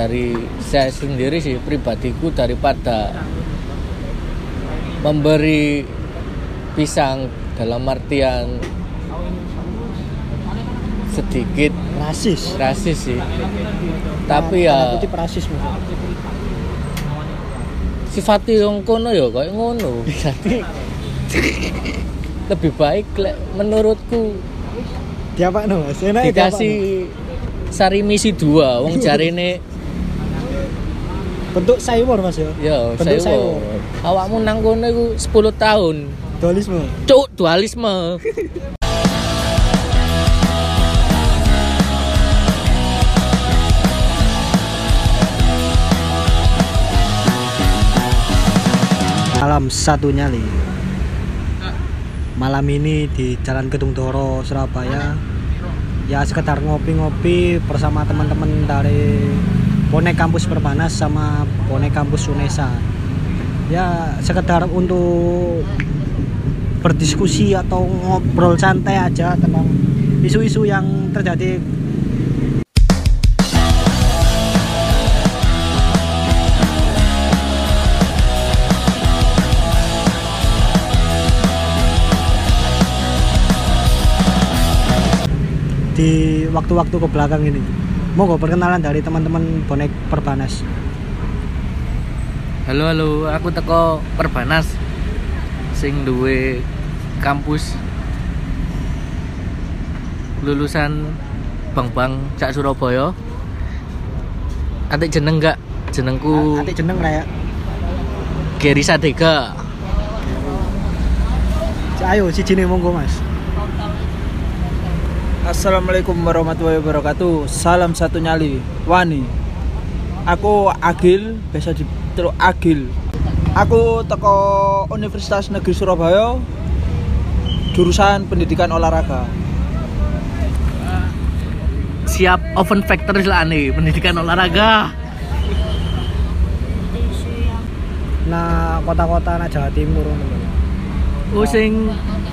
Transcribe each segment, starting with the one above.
dari saya sendiri sih pribadiku daripada memberi pisang dalam artian sedikit rasis. rasis sih. Tapi ya rasis sifatnya yang kono ya kayak ngono. Jadi lebih baik lek menurutku dia apa no mas? Enak ya, dikasih sari misi dua. Wong jari ini bentuk sayur mas ya? Ya Bentuk sayur. awakmu nang kono iku 10 tahun. Dualisme. Cuk dualisme. Malam satu nyali. Malam ini di Jalan Gedung Doro Surabaya. Ya sekedar ngopi-ngopi bersama teman-teman dari bonek kampus Perbanas sama bonek kampus Unesa ya sekedar untuk berdiskusi atau ngobrol santai aja tentang isu-isu yang terjadi di waktu-waktu ke belakang ini. Monggo perkenalan dari teman-teman bonek Perbanas. halo halo aku teko Perbanas sing duwe kampus lulusan Bang Bang Cak Surabaya Atik jeneng gak? Jenengku Ati jeneng raya. Geri Sadega Ayo si jine monggo Mas. Assalamualaikum warahmatullahi wabarakatuh. Salam satu nyali. Wani. Aku Agil, biasa diteluk Agil. Aku teko Universitas Negeri Surabaya. Jurusan Pendidikan Olahraga. Siap oven factory lah nih Pendidikan olahraga Nah, kota-kota Jawa Timur. Oh sing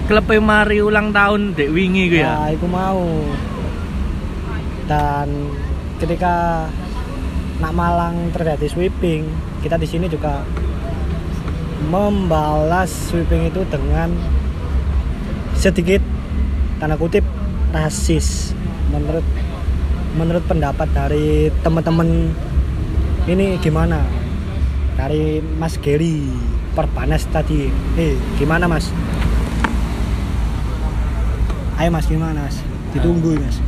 klub mari ulang tahun dek wingi ku ya? Nah, iku mau. Dan ketika nak Malang terjadi sweeping, kita di sini juga membalas sweeping itu dengan sedikit tanda kutip rasis. Menurut menurut pendapat dari teman-teman ini gimana? Dari Mas Gary Perbanas tadi. Eh gimana Mas ayo Mas gimana Mas? Ditunggu Mas.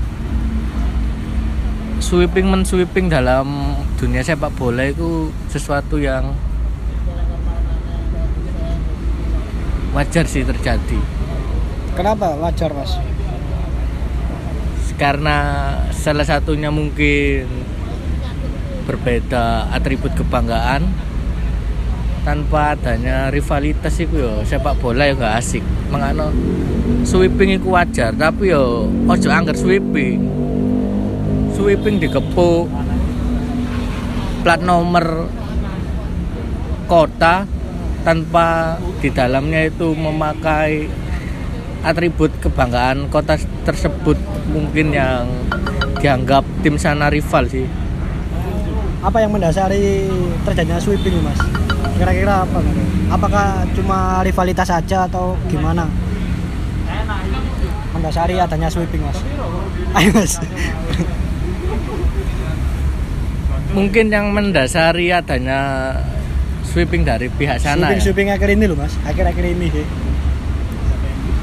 Sweeping men sweeping dalam dunia sepak bola itu sesuatu yang wajar sih terjadi. Kenapa wajar Mas? Karena salah satunya mungkin berbeda atribut kebanggaan tanpa adanya rivalitas itu yo. Sepak bola ya gak asik. Mengano sweeping itu wajar tapi yo ojo angker sweeping. Sweeping dikepuk. Plat nomor kota tanpa di dalamnya itu memakai atribut kebanggaan kota tersebut mungkin yang dianggap tim sana rival sih apa yang mendasari terjadinya sweeping Mas? Kira-kira apa Mas? apakah cuma rivalitas saja atau gimana? Mendasari adanya sweeping Mas. Ayo Mas. Mungkin yang mendasari adanya sweeping dari pihak sana sweeping ya. sweeping akhir ini loh Mas. Akhir-akhir ini sih.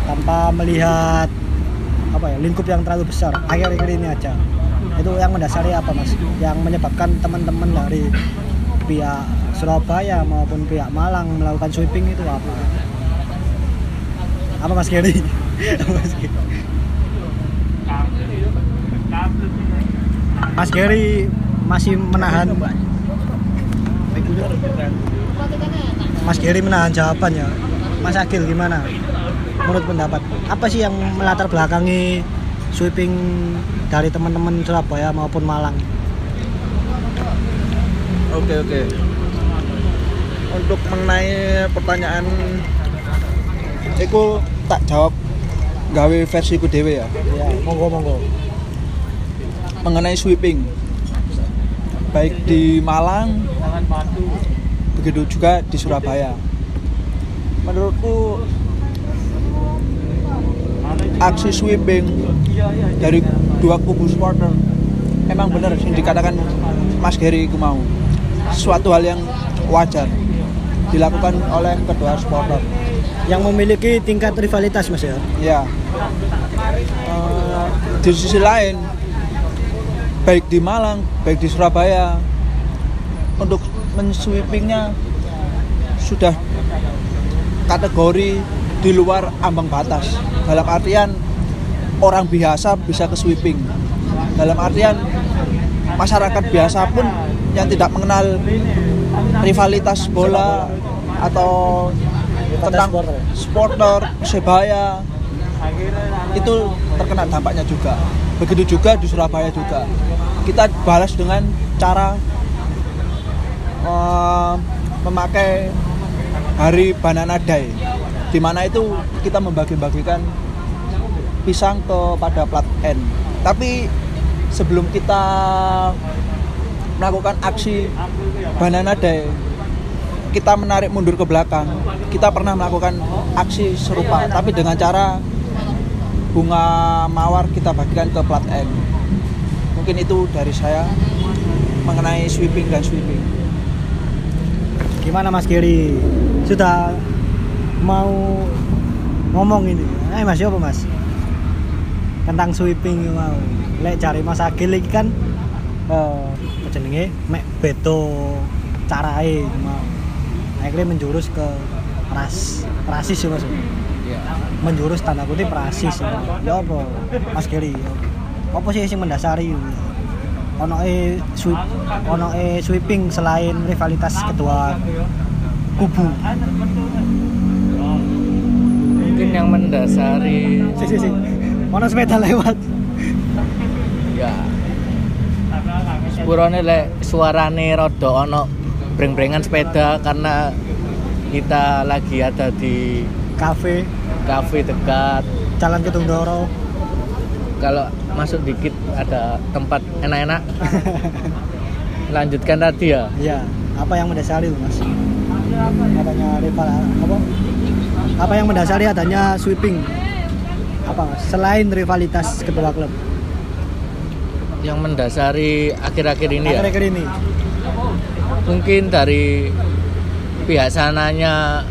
Tanpa melihat apa ya lingkup yang terlalu besar. Akhir-akhir ini aja itu yang mendasari apa mas? Yang menyebabkan teman-teman dari pihak Surabaya maupun pihak Malang melakukan sweeping itu apa? Apa mas Apa, mas Gary masih menahan Mas Gary menahan jawabannya. Mas Agil gimana? Menurut pendapat. Apa sih yang melatar belakangi sweeping dari teman-teman Surabaya maupun Malang Oke oke. Untuk mengenai pertanyaan, aku tak jawab gawe versiku dewe ya. ya monggo monggo Mengenai sweeping. baik di Malang begitu juga di Surabaya menurutku aksi sweeping dari dua kubu supporter. Emang benar yang dikatakan Mas Gary itu mau. Suatu hal yang wajar dilakukan oleh kedua supporter. Yang memiliki tingkat rivalitas mas ya? Ya Eh, di sisi lain baik di Malang baik di Surabaya untuk mensweepingnya sudah kategori di luar ambang batas dalam artian orang biasa bisa ke sweeping. Dalam artian masyarakat biasa pun yang tidak mengenal rivalitas bola atau tentang supporter. Persebaya itu terkena dampaknya juga. Begitu juga di Surabaya juga. Kita balas dengan cara eh, memakai hari Banana Day di mana itu kita membagi-bagikan pisang kepada plat N. Tapi sebelum kita melakukan aksi Banana Day kita menarik mundur ke belakang. Kita pernah melakukan aksi serupa tapi dengan cara bunga mawar kita bagikan ke plat N. Mungkin itu dari saya mengenai sweeping dan sweeping. Gimana mas Giri? Sudah mau ngomong ini. Eh mas apa mas? Tentang sweeping ini mau. Lek cari mas Agil iki kan eh apa jenenge? Mek beto carae mau. Akhirnya menjurus ke ras rasis ya mas. Iya. menjurus tanda kutip rasis. Ya ya apa mas Giri ya. apa sih yang mendasari? Ono e sweep ono e sweeping selain rivalitas kedua kubu yang mendasari. Si si si. Ono sepeda lewat. Ya. Sepurone lek suarane rada ono breng-brengan sepeda karena kita lagi ada di kafe. kafe dekat. Jalan Kedung Doro kalau masuk dikit ada tempat enak-enak. Lanjutkan tadi ya. Ya apa yang mendasari mas? Adanya rival apa apa yang mendasari adanya sweeping? Apa? Selain rivalitas kedua klub. Yang mendasari akhir-akhir ini ya? Akhir-akhir ini. Mungkin dari pihak sananya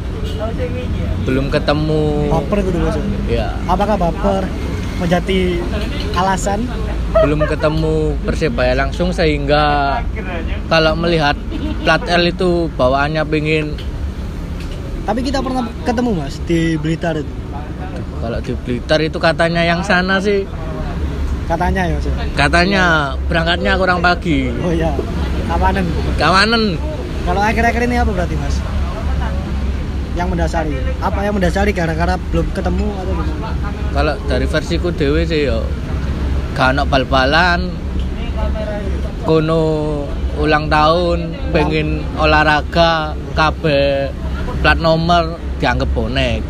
belum ketemu. Baper gitu ya. Apakah baper menjadi alasan? Belum ketemu persebaya langsung sehingga kalau melihat plat L itu bawaannya pengen tapi kita pernah ketemu mas di Blitar itu. Kalau di Blitar itu katanya yang sana sih. Katanya ya mas katanya berangkatnya kurang pagi. Oh iya. Kapanan kawanan. Kalau akhir-akhir ini apa berarti mas? Yang mendasari. Apa yang mendasari? Gara-gara belum ketemu atau gimana? Kalau dari versiku dewe sih yo. Gak bal-balan. Kono ulang tahun pengen olahraga kabeh plat nomor dianggap bonek.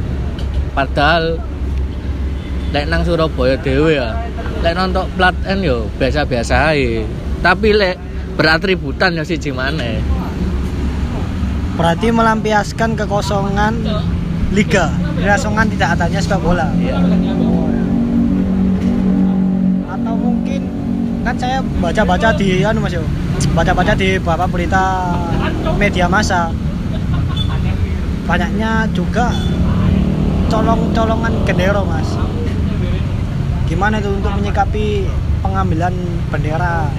Padahal lek nang Surabaya dewe ya lek nonton plat N yo biasa-biasa aja tapi lek beratributan ya siji maneh. Berarti melampiaskan kekosongan liga. Kekosongan tidak adanya sepak bola. Iya. Atau mungkin kan saya baca-baca di anu Mas yo baca-baca di beberapa berita media massa banyaknya juga colong-colongan gendero Mas. Gimana itu untuk menyikapi pengambilan bendera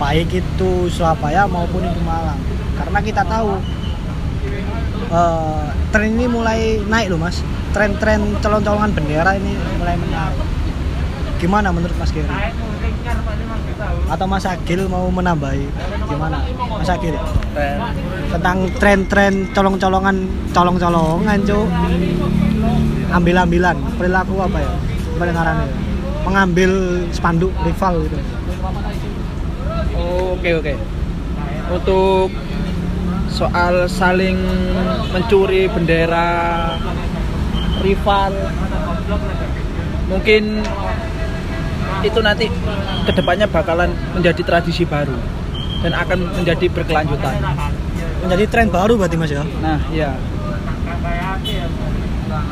baik itu Surabaya maupun itu Malang? Karena kita tahu eh, tren ini mulai naik loh Mas. Tren-tren colong-colongan bendera ini mulai menarik gimana menurut Mas Giri atau Mas Agil mau menambahi? Gimana? Mas Agil tentang tren-tren colong-colongan colong-colongan cuk. Ambil-ambilan. Perilaku apa ya? Pendengarannya. Mengambil spanduk rival gitu. Oke oke. Untuk soal saling mencuri bendera rival mungkin itu nanti ke depannya bakalan menjadi tradisi baru dan akan menjadi berkelanjutan. menjadi tren baru berarti mas ya Nah, iya.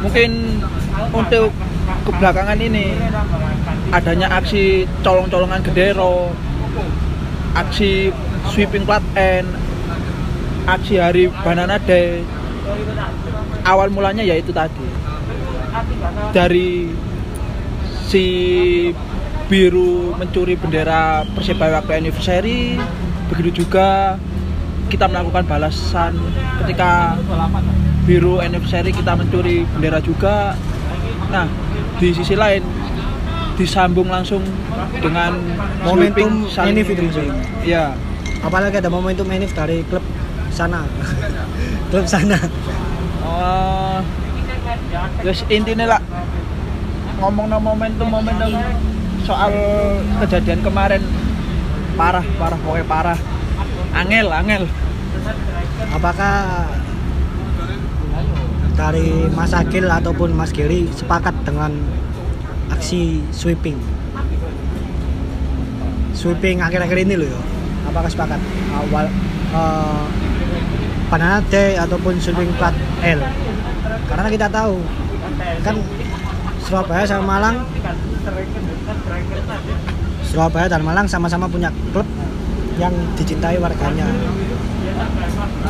Mungkin untuk kebelakangan ini adanya aksi colong-colongan gedero, aksi sweeping plat N, aksi hari Banana Day. Awal mulanya yaitu tadi. Dari si biru mencuri bendera Persebaya waktu anniversary, begitu juga kita melakukan balasan ketika biru anniversary kita mencuri bendera juga. Nah, di sisi lain disambung langsung dengan Momentum Enif itu maksudnya? Iya. apalagi ada momentum Enif dari klub sana klub sana Eh, terus intinya lah ngomong no momentum momentum soal kejadian kemarin. Parah parah pokoknya parah. Angel angel. Apakah dari Mas Akil ataupun Mas Geri sepakat dengan aksi sweeping? Sweeping akhir-akhir ini loh ya? Apakah sepakat? Awal eh, Banana Day ataupun sweeping plat L? Karena kita tahu kan Surabaya sama Malang Surabaya dan Malang sama-sama punya klub yang dicintai warganya.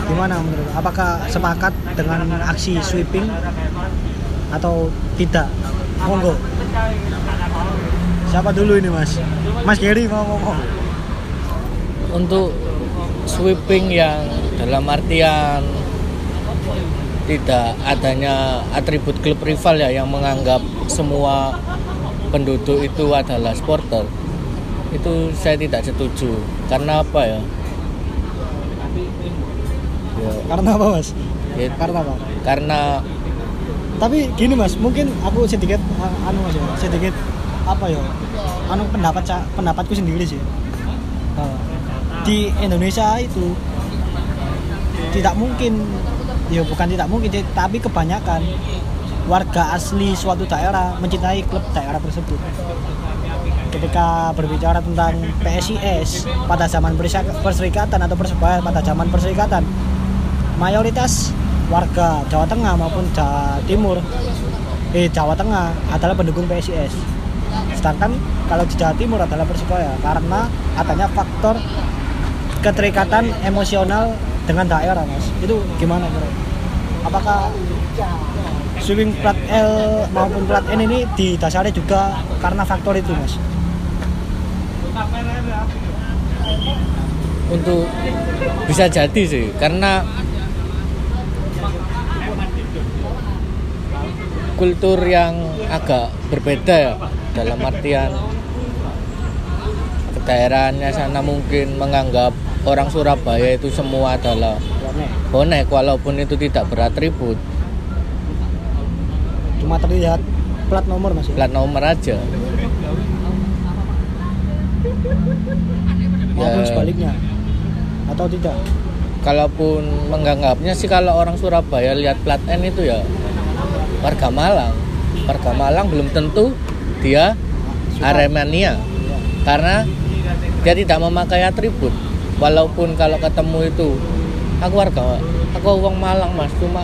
Gimana menurut apakah sepakat dengan aksi sweeping atau tidak? Monggo. Siapa dulu ini mas? Mas Geri mau ngomong. Untuk sweeping yang dalam artian tidak adanya atribut klub rival ya yang menganggap semua penduduk itu adalah supporter itu saya tidak setuju. Karena apa ya? Ya, karena apa mas? Ya, karena apa? Karena tapi gini mas mungkin aku sedikit anu mas ya sedikit apa ya? Anu pendapat pendapatku sendiri sih. Uh, di Indonesia itu tidak mungkin ya bukan tidak mungkin tapi kebanyakan warga asli suatu daerah mencintai klub daerah tersebut. Ketika berbicara tentang PSIS pada zaman perserikatan atau persebaya pada zaman perserikatan mayoritas warga Jawa Tengah maupun Jawa Timur eh Jawa Tengah adalah pendukung PSIS sedangkan kalau di Jawa Timur adalah Persebaya karena adanya faktor keterikatan emosional dengan daerah mas. Itu gimana bro? Apakah sweeping plat L maupun plat N ini didasari juga karena faktor itu mas. Untuk bisa jadi sih karena kultur yang agak berbeda ya dalam artian kedaerahannya sana mungkin menganggap orang Surabaya itu semua adalah bonek walaupun itu tidak beratribut cuma terlihat plat nomor mas ya? plat nomor aja. Maupun Ya. sebaliknya? Atau tidak? Kalaupun menganggapnya sih kalau orang Surabaya lihat plat N itu ya warga Malang. Warga Malang belum tentu dia Aremania. Karena dia tidak memakai atribut. Walaupun kalau ketemu itu aku warga aku uang Malang mas cuma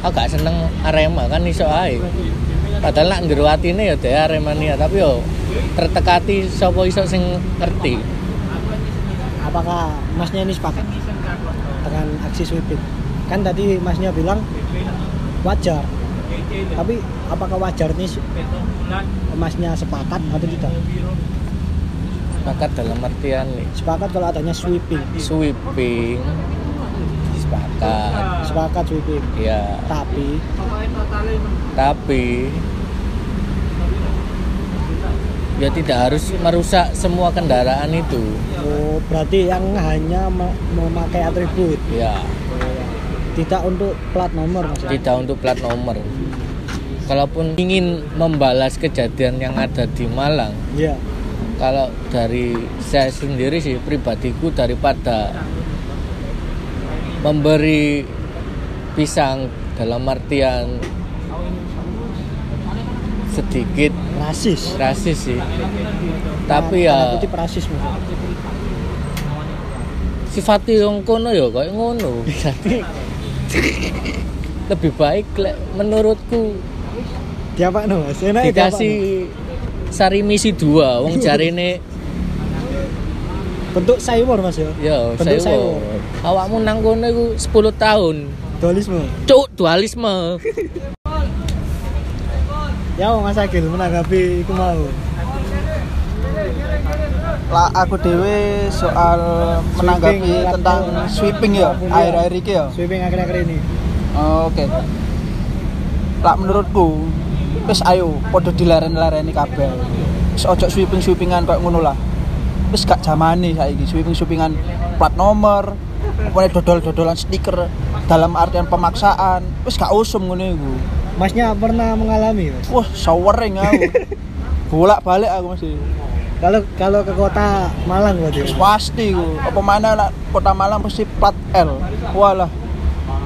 agak seneng Arema kan iso ae. Padahal nak njero atine ya dia Aremania tapi yo tertekati sapa iso sing ngerti. Apakah masnya ini sepakat dengan aksi sweeping? Kan tadi masnya bilang wajar. Tapi apakah wajar ini masnya sepakat atau tidak? Sepakat dalam artian nih. Sepakat kalau adanya sweeping. Sweeping sepakat. Sepakat. Sweeping ya tapi? Tapi ya tidak harus merusak semua kendaraan itu. Oh, berarti yang hanya me- memakai atribut? Ya tidak untuk plat nomor mas? Ya? tidak untuk plat nomor. Kalaupun ingin membalas kejadian yang ada di Malang iya. kalau dari saya sendiri sih pribadiku daripada memberi pisang dalam artian sedikit rasis. Rasis sih. Tapi ya kutip rasis sifatnya yang kono ya kayak ngono. Jadi lebih baik lek menurutku Diapa no Mas? Enak dikasih sari misi dua. Wong jarine bentuk sayur Mas ya. ya Bentuk sayur. awakmu nang kono iku 10 tahun Dualisme. cuk dualisme Ya Mas Agil menanggapi iku mau. lah aku dewe soal menanggapi Sweeping, tentang sweeping ya air-air iki ya Sweeping akhir-akhir ini. Oh, oke lah menurutku wis ayo podo dilaren-lareni kabeh wis ojo sweeping-sweepingan kayak ngono lah wis gak zamane saiki sweeping-sweepingan plat nomor apa dodol-dodolan stiker dalam artian pemaksaan wis gak usum ngono iku Masnya pernah mengalami Mas? wah sawering aku bolak-balik aku masih Kalau kalau ke kota Malang berarti. Pasti ku apa mana lah kota Malang pasti plat L walah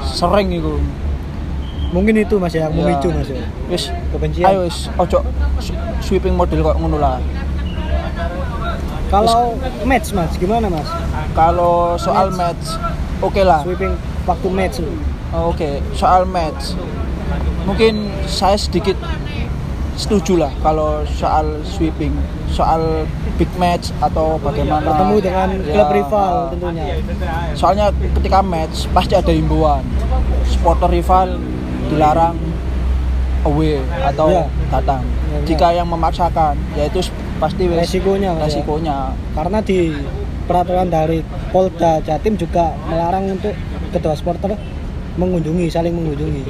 sering iku Mungkin itu Mas yang Ya. memicu Mas ya. wis Kebencian. ayo wis ojo sweeping model kok ngono lah Kalau match Mas, gimana Mas? kalau soal match oke lah Sweeping waktu match. Oh, oke soal match mungkin saya sedikit setuju lah kalau soal sweeping soal big match atau bagaimana Bertemu dengan Ya, klub rival tentunya. soalnya ketika match pasti ada himbauan supporter rival dilarang away atau Ya. datang Ya, ya. jika yang memaksakan yaitu pasti wis Resikonya ya. resikonya Karena di peraturan dari Polda Jatim juga melarang untuk kedua supporter mengunjungi, saling mengunjungi.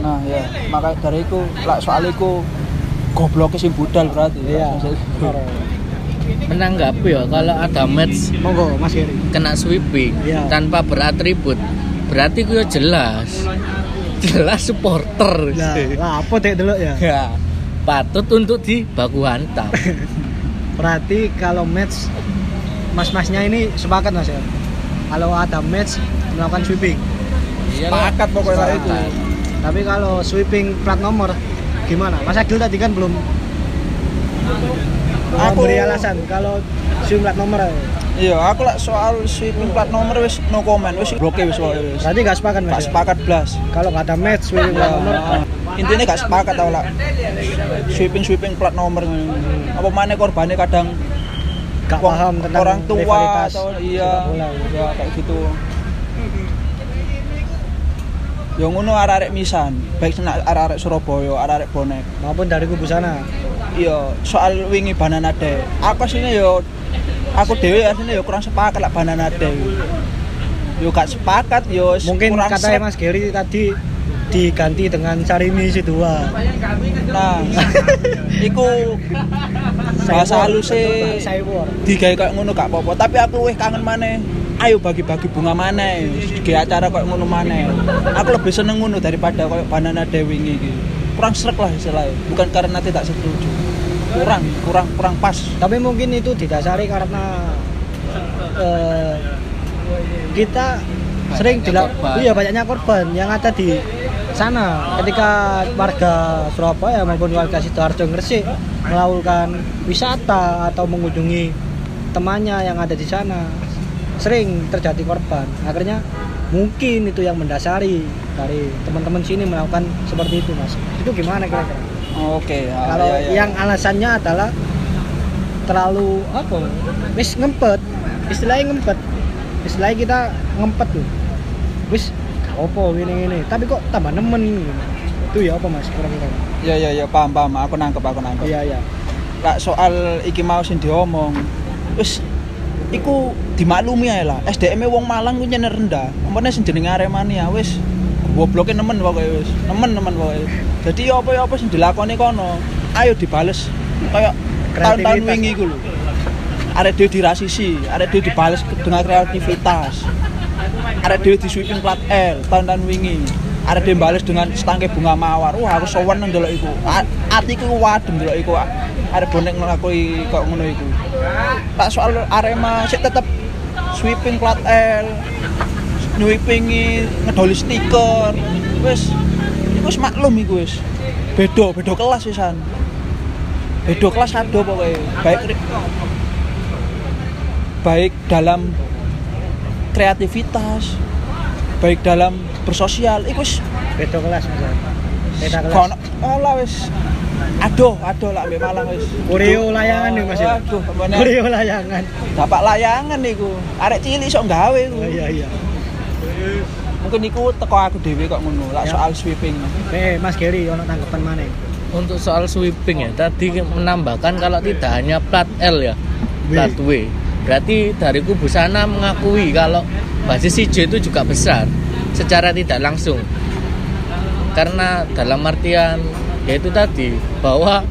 nah ya maka dari itu lah soal itu gobloknya sing budal berarti Iya. menanggapi ya kalau ada match Monggo Mas Geri. kena sweeping Iya. tanpa beratribut berarti ku ya jelas jelas supporter Lah, lah apa dek dulu ya? ya patut untuk dibaku hantam Berarti kalau match mas-masnya ini sepakat Mas ya. Kalau ada match melakukan sweeping. sepakat pokoknya itu. Tapi kalau sweeping plat nomor gimana? Mas Agil tadi kan belum Aku- beri alasan kalau sweeping plat nomor. ya. iya aku lah soal sweeping plat nomor wis no comment wis bloke wis Berarti gak sepakat Mas. gak ya? sepakat blas Kalau nggak ada match sweeping plat nomor, Ah, intinya gak sepakat tau lah sweeping sweeping plat nomor. Apa mana korbannya kadang gak paham tentang orang tua rivalitas atau iya. ya kayak gitu. Ya ngono arek-arek misan baik senak arek-arek Surabaya arek-arek bonek. Maupun dari kubu sana. iya soal wingi banana day. Aku sini yo aku dewe aslinya yo kurang sepakat lah banana day. Yo gak sepakat yo Mungkin kurang katanya srek. Mas Geri tadi diganti dengan Sarimi si dua. nah iku bahasa halus Cyber. digawe kayak ngono gak apa-apa. Tapi aku wih kangen maneh. Ayo bagi-bagi bunga maneh. Di acara kayak ngono maneh. Aku lebih seneng ngono daripada kayak banana wingi iki. Kurang srek lah istilahnya. Bukan karena tidak setuju. Kurang kurang kurang pas. Tapi mungkin itu didasari karena eh, kita sering Banyaknya dilak korban. iya banyaknya korban yang ada di sana. Ketika warga Surabaya maupun warga Sidoarjo Gresik melakukan wisata atau mengunjungi temannya yang ada di sana sering terjadi korban. Akhirnya mungkin itu yang mendasari dari teman-teman sini melakukan seperti itu mas. Itu gimana kira-kira? Oke. Ya, kalau ya, ya. yang alasannya adalah terlalu apa? Wis ngempet. Istilahnya ngempet. Istilahnya kita ngempet tuh wis gak apa ini ini tapi kok tambah nemen itu ya apa mas? Kira-kira ya ya ya paham paham. Aku nangkep aku nangkep. Iya iya. Lah soal iki mau sing diomong wis iku dimaklumi ae lah. SDM wong Malang ku nyener rendah. Umpamane sing jenenge Aremania wis. Gobloke nemen pokoke wis. Nemen nemen pokoke. Jadi ya apa ya apa sing dilakoni kono? Ayo dibales. Kayak tahun-tahun wingi iku lho. Arek dhewe dirasisi arek dhewe dibales dengan kreativitas arek dhewe di sweeping plat L tahun-tahun wingi. Arek dhewe bales dengan setangke bunga mawar. Wah aku sowan ndelok iku. A- atiku wadem ndelok iku arek bonek nglakoni kok ngono iku. Tak soal Arema sik tetep sweeping plat L sweeping ngedoli stiker. Wis iku wis maklum iku wis. Beda beda kelas wisan. Beda kelas ada pokoknya baik baik dalam kreativitas baik dalam bersosial iku wis beda kelas mas. Beda kelas. Kono alah wis aduh aduh lah ambek Malang wis. Kureo layangan nih mas ya? aduh Kureo layangan. Dapat layangan niku arek cilik sok gawe iku. Oh, iya iya. Mungkin niku teko aku dhewe kok ngono lah Ya. soal sweeping. Eh mas Geri ono tanggapan mana Untuk soal sweeping ya, tadi menambahkan kalau tidak hanya plat L ya, plat W. Berarti dari kubu sana mengakui kalau basis hijau itu juga besar secara tidak langsung. Karena dalam artian yaitu tadi bahwa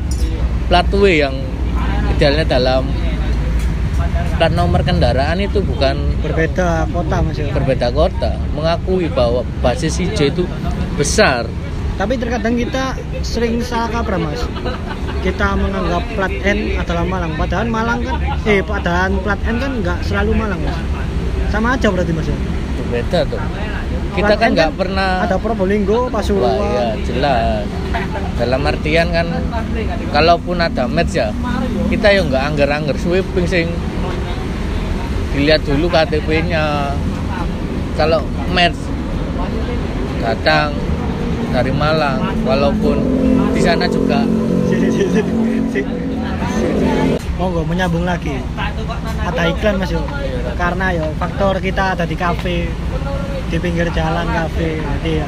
plat W yang idealnya dalam plat nomor kendaraan itu bukan berbeda kota mas ya berbeda kota, mengakui bahwa basis hijau itu besar tapi terkadang kita sering salah kaprah mas kita menganggap plat N adalah Malang padahal Malang kan eh padahal plat N kan nggak selalu Malang mas sama aja berarti mas ya berbeda tuh. Kita Plat kan nggak pernah ada Probolinggo Wah, iya Pasuruan jelas. Dalam artian kan kalaupun ada match ya, kita ya nggak angger-angger sweeping sing dilihat dulu KTP-nya. Kalau match datang dari Malang, walaupun di sana juga. Monggo menyambung lagi. Ada iklan mas yo. Karena yo faktor kita ada di kafe di pinggir jalan kafe. Jadi ya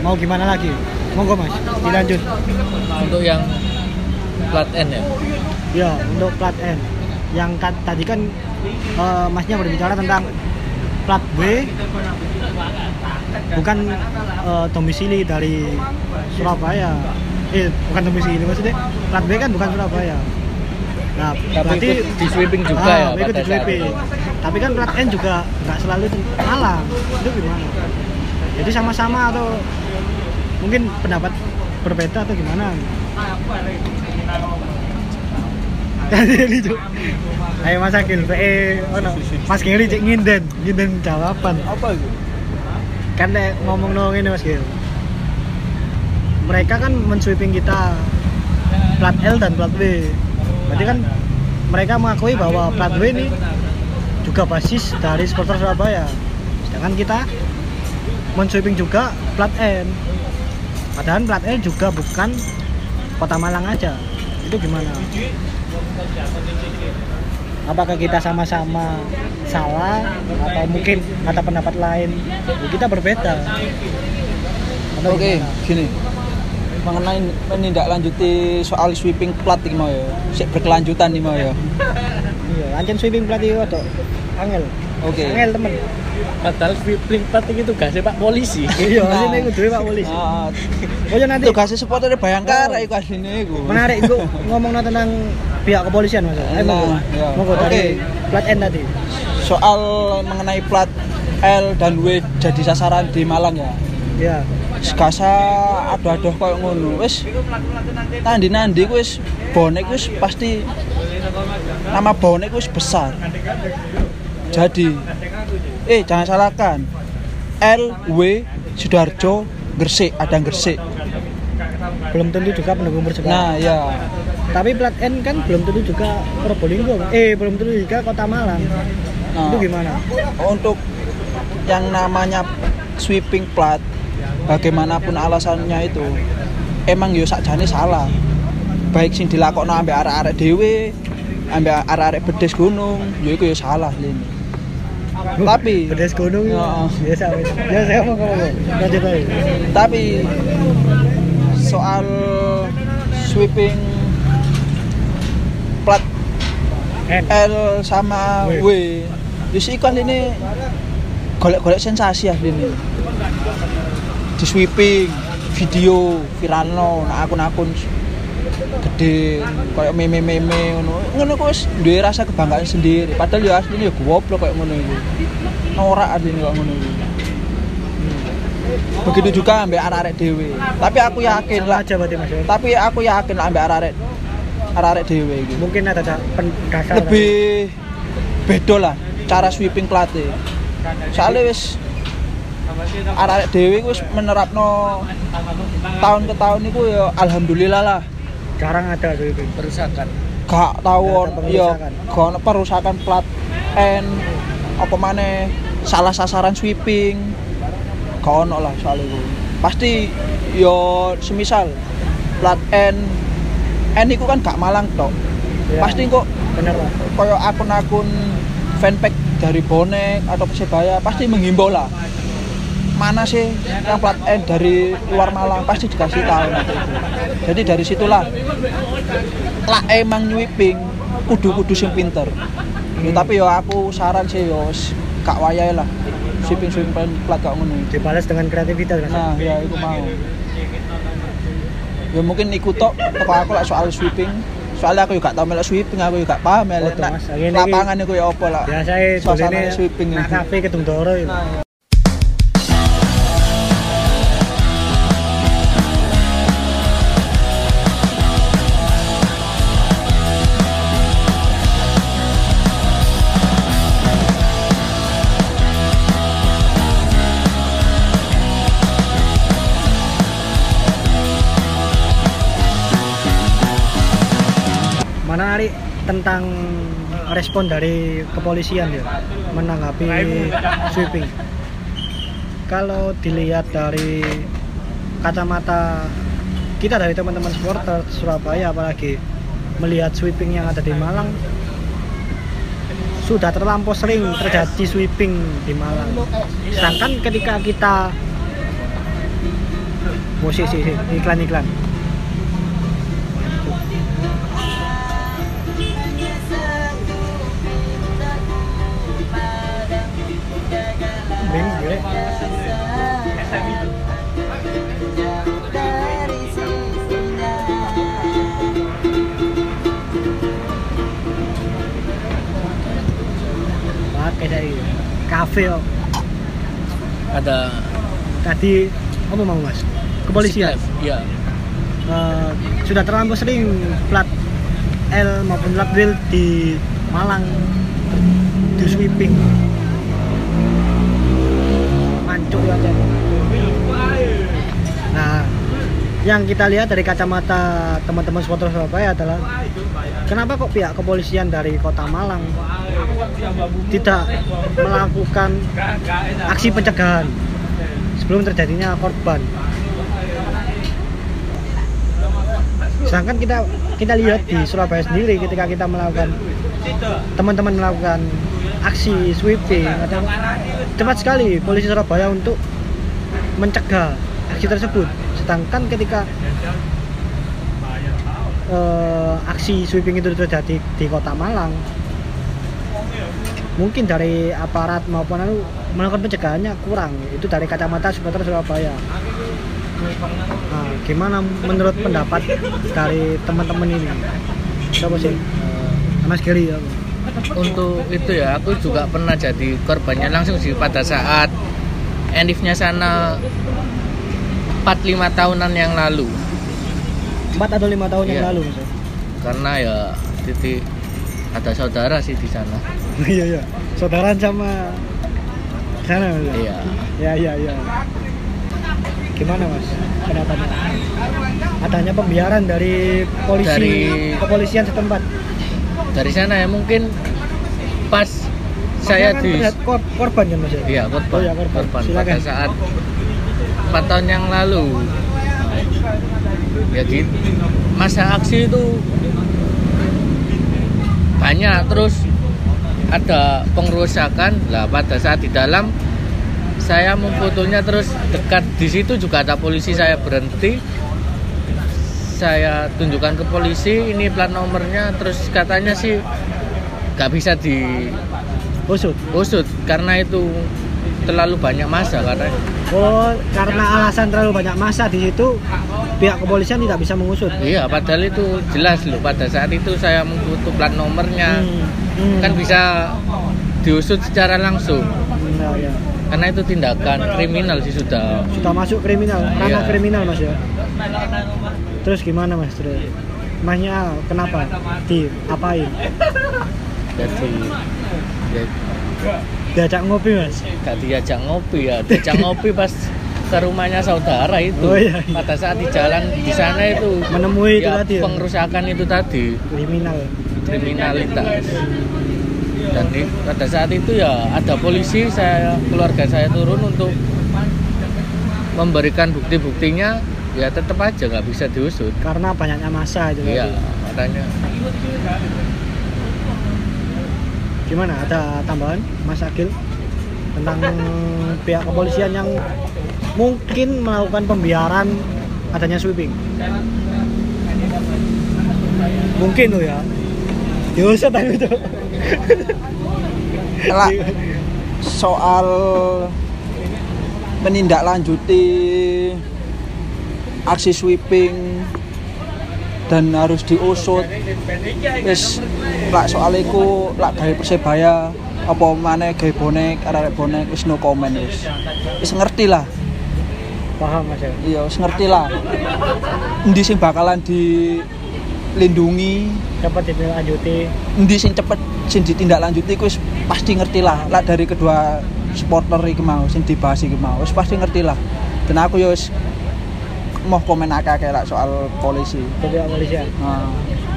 mau gimana lagi? Monggo mas dilanjut. Untuk yang plat N ya. ya untuk plat N. Yang ta- tadi kan eh, masnya berbicara tentang plat B bukan eh, domisili dari Surabaya eh bukan domisili maksudnya plat B kan bukan Surabaya nah Tapi berarti di sweeping juga Ah, ya ikut di sweeping. tapi kan plat N juga nggak selalu Malang itu gimana jadi sama-sama atau mungkin pendapat berbeda atau gimana Jadi. Ayo Mas Akil, PE ono. Mas Giri cek nginden, nginden jawaban. apa itu Kan nek ngomong nong ini Mas Giri. Mereka kan mensweeping kita plat L dan plat W. Berarti kan mereka mengakui bahwa plat W ini juga basis dari supporter Surabaya. Sedangkan kita mensweeping juga plat N. Padahal plat L juga bukan kota Malang aja. Itu gimana? Apakah kita sama-sama salah atau mungkin ada pendapat lain? Ya, kita berbeda. Atau Oke, gimana? gini. Mengenai menindaklanjuti soal sweeping plat iki mau ya. Sik berkelanjutan nih mau ya. Iya, ancen sweeping plat itu ada angel. Oke. Angel temen. Padahal plat itu tugasnya Pak Polisi. Iya, asline iku dhewe Pak Polisi. Ah, Oh ya nanti tugasnya supporter Bayangkara Oh. iku asline iku. menarik iku ngomong tentang pihak kepolisian Mas. Nah, monggo. iya. Oke. plat N tadi. Soal mengenai plat L dan W jadi sasaran di Malang ya. Ya. Sekasa aduh-aduh koyo ngono. Wis nandi-nandi ku wis bonek wis pasti nama bonek wis besar. Jadi eh jangan salahkan. L W Sidoarjo Gresik ada Gresik. Belum tentu juga pendukung Persebaya. Nah, ya. Tapi plat N kan belum tentu juga Probolinggo. Eh, belum tentu juga Kota Malang. Nah, Itu gimana? untuk yang namanya sweeping plat bagaimanapun alasannya itu emang yo sakjane salah baik sing dilakokno ambek arek-arek dhewe ambek arek-arek bedes gunung yo iku yo salah lini tapi Pedes gunung. Ya. Biasa. Ya saya mau ngomong. Lanjut aja. tapi soal sweeping plat N. L sama W. W Yus iku ini golek-golek sensasi asli ini di sweeping video viral no nah akun-akun gede kayak meme-meme ngono. Ngono kok wis duwe rasa kebanggaan sendiri. Padahal ya asline ya goblok kayak ngono iku norak asline kok ngono iku begitu juga ambek arek-arek dhewe. Tapi aku yakin lah. Aja berarti Mas. tapi aku yakin lah ambek arek-arek arek-arek dhewe iki. Mungkin ada dasar. lebih beda lah cara sweeping pelatih soalnya wis arek dewi wis menerapno tahun ke tahun itu ya alhamdulillah lah jarang ada sweeping. perusakan gak tahu Gak ada ya perusakan. gak perusakan plat N apa maneh salah sasaran sweeping gak ono lah soal itu pasti yo semisal plat N N itu kan gak malang tok Ya. pasti kok bener koyo akun-akun fanpage dari bonek atau persebaya pasti menghimbau lah mana sih yang plat N dari luar Malang? Pasti dikasih tahu jadi dari situlah lah emang nyweeping kudu-kudu sing pinter. Ya, tapi yo aku saran sih yo gak wayai lah. Sweeping sweeping plat gak ngono. Dibalas dengan kreativitas Mas. nah ya itu mau. Ya mungkin ikut tok aku lah soal sweeping. Soalnya aku juga tau melok sweeping aku juga paham ya Oh, lapangan itu ya apa lah biasa Suasana doline sweeping nak kafe Kedung Doro tentang respon dari kepolisian ya menanggapi sweeping. Kalau dilihat dari kacamata kita dari teman-teman supporter Surabaya apalagi melihat sweeping yang ada di Malang sudah terlampau sering terjadi sweeping di Malang. Sedangkan ketika kita musisi iklan-iklan pakai dari kafe oh. ada tadi apa mau mas? Kepolisian? Ya. Eh, sudah terlampau sering plat L maupun plat wheel di Malang di sweeping nah yang kita lihat dari kacamata teman-teman supporter Surabaya adalah kenapa kok pihak kepolisian dari kota Malang tidak melakukan aksi pencegahan sebelum terjadinya korban? Sedangkan kita kita lihat di Surabaya sendiri ketika kita melakukan teman-teman melakukan aksi sweeping atau cepat sekali polisi Surabaya untuk mencegah aksi tersebut. Sedangkan ketika eh, aksi sweeping itu terjadi di kota Malang mungkin dari aparat maupun anu melakukan pencegahannya kurang. Itu dari kacamata supporter Surabaya. Nah, gimana menurut pendapat dari teman-teman ini? Siapa sih? Mas Giri ya untuk itu ya aku juga pernah jadi korbannya langsung sih pada saat Enifnya sana 4-5 tahunan yang lalu. 4 atau lima tahun yang Iya. lalu Mas karena ya titik ada saudara sih di sana. Iya iya. Saudaraan sama sana iya. Ya iya iya. Gimana mas? Pendapatnya adanya pembiaran dari polisi Dari- kepolisian setempat dari sana ya mungkin pas saya Kan di kor- korban kan mas ya? Iya korban Oh, iya, korban. korban. Silakan. pada saat 4 tahun yang lalu. Ya gitu masa aksi itu banyak terus ada pengerusakan. Lah pada saat di dalam saya memfotonya terus dekat di situ juga ada polisi saya berhenti saya tunjukkan ke polisi ini plat nomornya terus katanya sih nggak bisa di usut? usut karena itu terlalu banyak masa katanya. Oh karena alasan terlalu banyak masa di situ pihak kepolisian tidak bisa mengusut? Iya padahal itu jelas loh pada saat itu saya memfoto plat nomornya. Hmm, hmm. kan bisa diusut secara langsung. Nah, ya. karena itu tindakan kriminal sih sudah. Sudah masuk kriminal ranah Iya. kriminal mas ya terus gimana mas? Terus masnya kenapa? Di apain jadi ya, diajak ngopi mas? gak diajak ngopi ya. Diajak ngopi pas ke rumahnya saudara itu. Oh, iya, iya. pada saat di jalan di sana itu. Menemui itu ya, tadi ya? pengerusakan itu tadi. Kriminal. Kriminalitas. Dan di- pada saat itu ya ada polisi saya keluarga saya turun untuk memberikan bukti-buktinya ya tetap aja nggak bisa diusut. Karena banyaknya masa itu iya makanya. Gimana? Ada tambahan Mas Agil? Tentang pihak kepolisian yang mungkin melakukan pembiaran adanya sweeping? Mungkin tuh ya. Diusut tapi itu. Lah, soal menindaklanjuti aksi sweeping dan harus diusut. Wis lak soal iku lak gawe persebaya apa maneh gawe bonek arek bonek wis no comment wis. Wis ngerti lah. Paham mas ya iya wis ngerti lah. Endi sing bakalan dilindungi? Dapat ditindaklanjuti endi sing cepet sing ditindaklanjuti wis pasti ngerti lah. Lah dari kedua supporter iki mau sing dibahas iki mau wis pasti ngerti lah. Dan aku ya wis mau komen akeh-akeh lah soal polisi. Ke pihak kepolisian? Nah,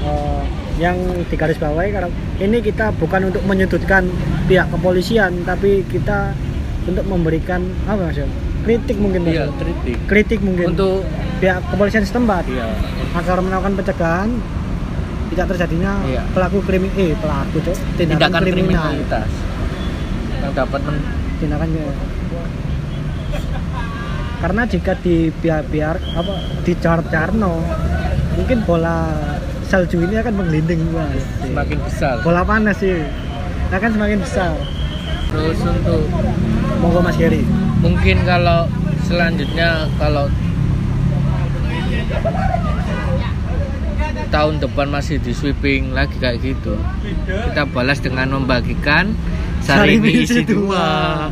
Eh, yang digarisbawahi karena ini kita bukan untuk menyudutkan pihak kepolisian tapi kita untuk memberikan apa mas? Ya kritik mungkin iya ya? kritik. Kritik mungkin untuk pihak kepolisian setempat iya. agar melakukan pencegahan tidak terjadinya Iya. pelaku kriminal eh pelaku cok tindakan, tindakan kriminal. kriminalitas. Yang dapat men- tindakan karena jika dibiar-biar apa dicar-carno mungkin bola salju ini akan menggelinding mas semakin besar. Bola panas sih. Akan semakin besar. Terus untuk monggo mas Geri mungkin kalau selanjutnya kalau tahun depan masih di sweeping lagi kayak gitu kita balas dengan membagikan sarimi isi dua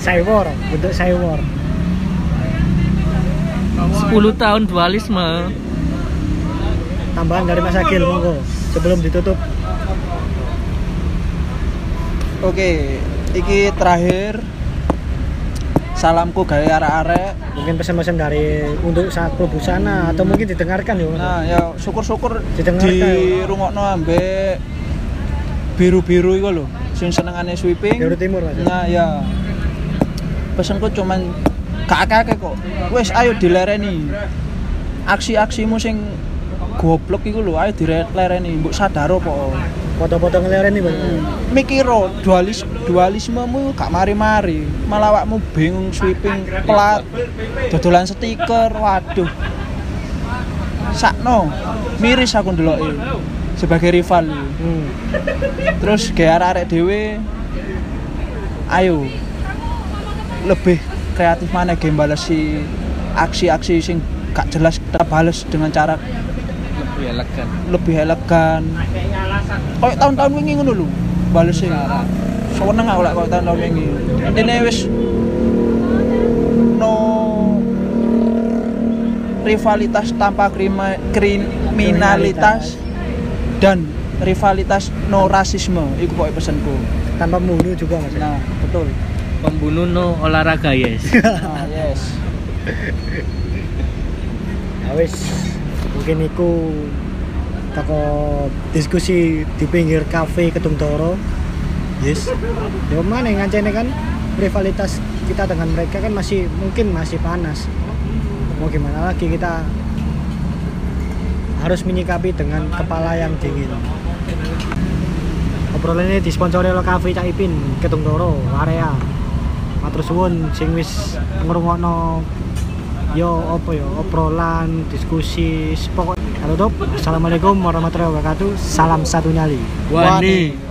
Cywar bentuk Cywar 10 tahun dualisme. Tambahan dari Mas Agil monggo sebelum ditutup. Oke iki terakhir. Salamku gawe arek-arek. Mungkin pesan-pesan dari untuk saat sana atau mungkin didengarkan ya nah ya syukur-syukur Didengarkan, di rungokno ambek biru-biru iku lho sing senengane sweeping. Biru Timur Mas. Nah ya pesanku cuman akeh kok. Wes ayo dilereni. Aksi-aksimu sing goblok iku lho ayo dilereni. Mbok sadar apa? foto-foto ngeleren nih bang Mikiro dualis dualismemu gak mari-mari. Malah awakmu bingung sweeping plat. Dodolan stiker. Waduh. Sakno. Miris aku ndeloki. Sebagai rival. hmm. terus kayak arek dhewe ayo lebih kreatif mana game balas si aksi-aksi sing gak jelas kita balas dengan cara lebih elegan. lebih elegan. Kayak tahun-tahun wingi ngono lho balas sih seneng aku lek kayak tahun-tahun wingi. Intine wis no rivalitas tanpa krima, kriminalitas dan rivalitas no rasisme. Itu pokoknya pesanku. Tanpa membunuh juga mas. Nah betul pembunuh no olahraga yes. Nah, yes. Ya wis. Mungkin iku toko diskusi di pinggir kafe Kedung Toro. Yes. Ya mana ngancene kan rivalitas kita dengan mereka kan masih mungkin masih panas. Mau gimana lagi kita harus menyikapi dengan kepala yang dingin. Obrolan ini disponsori oleh Cafe Cak Ipin Kedung Toro area matur suwun sing wis ngrungokno yo apa yo obrolan diskusi pokok halo top assalamualaikum warahmatullahi wabarakatuh. Salam satu nyali. Wani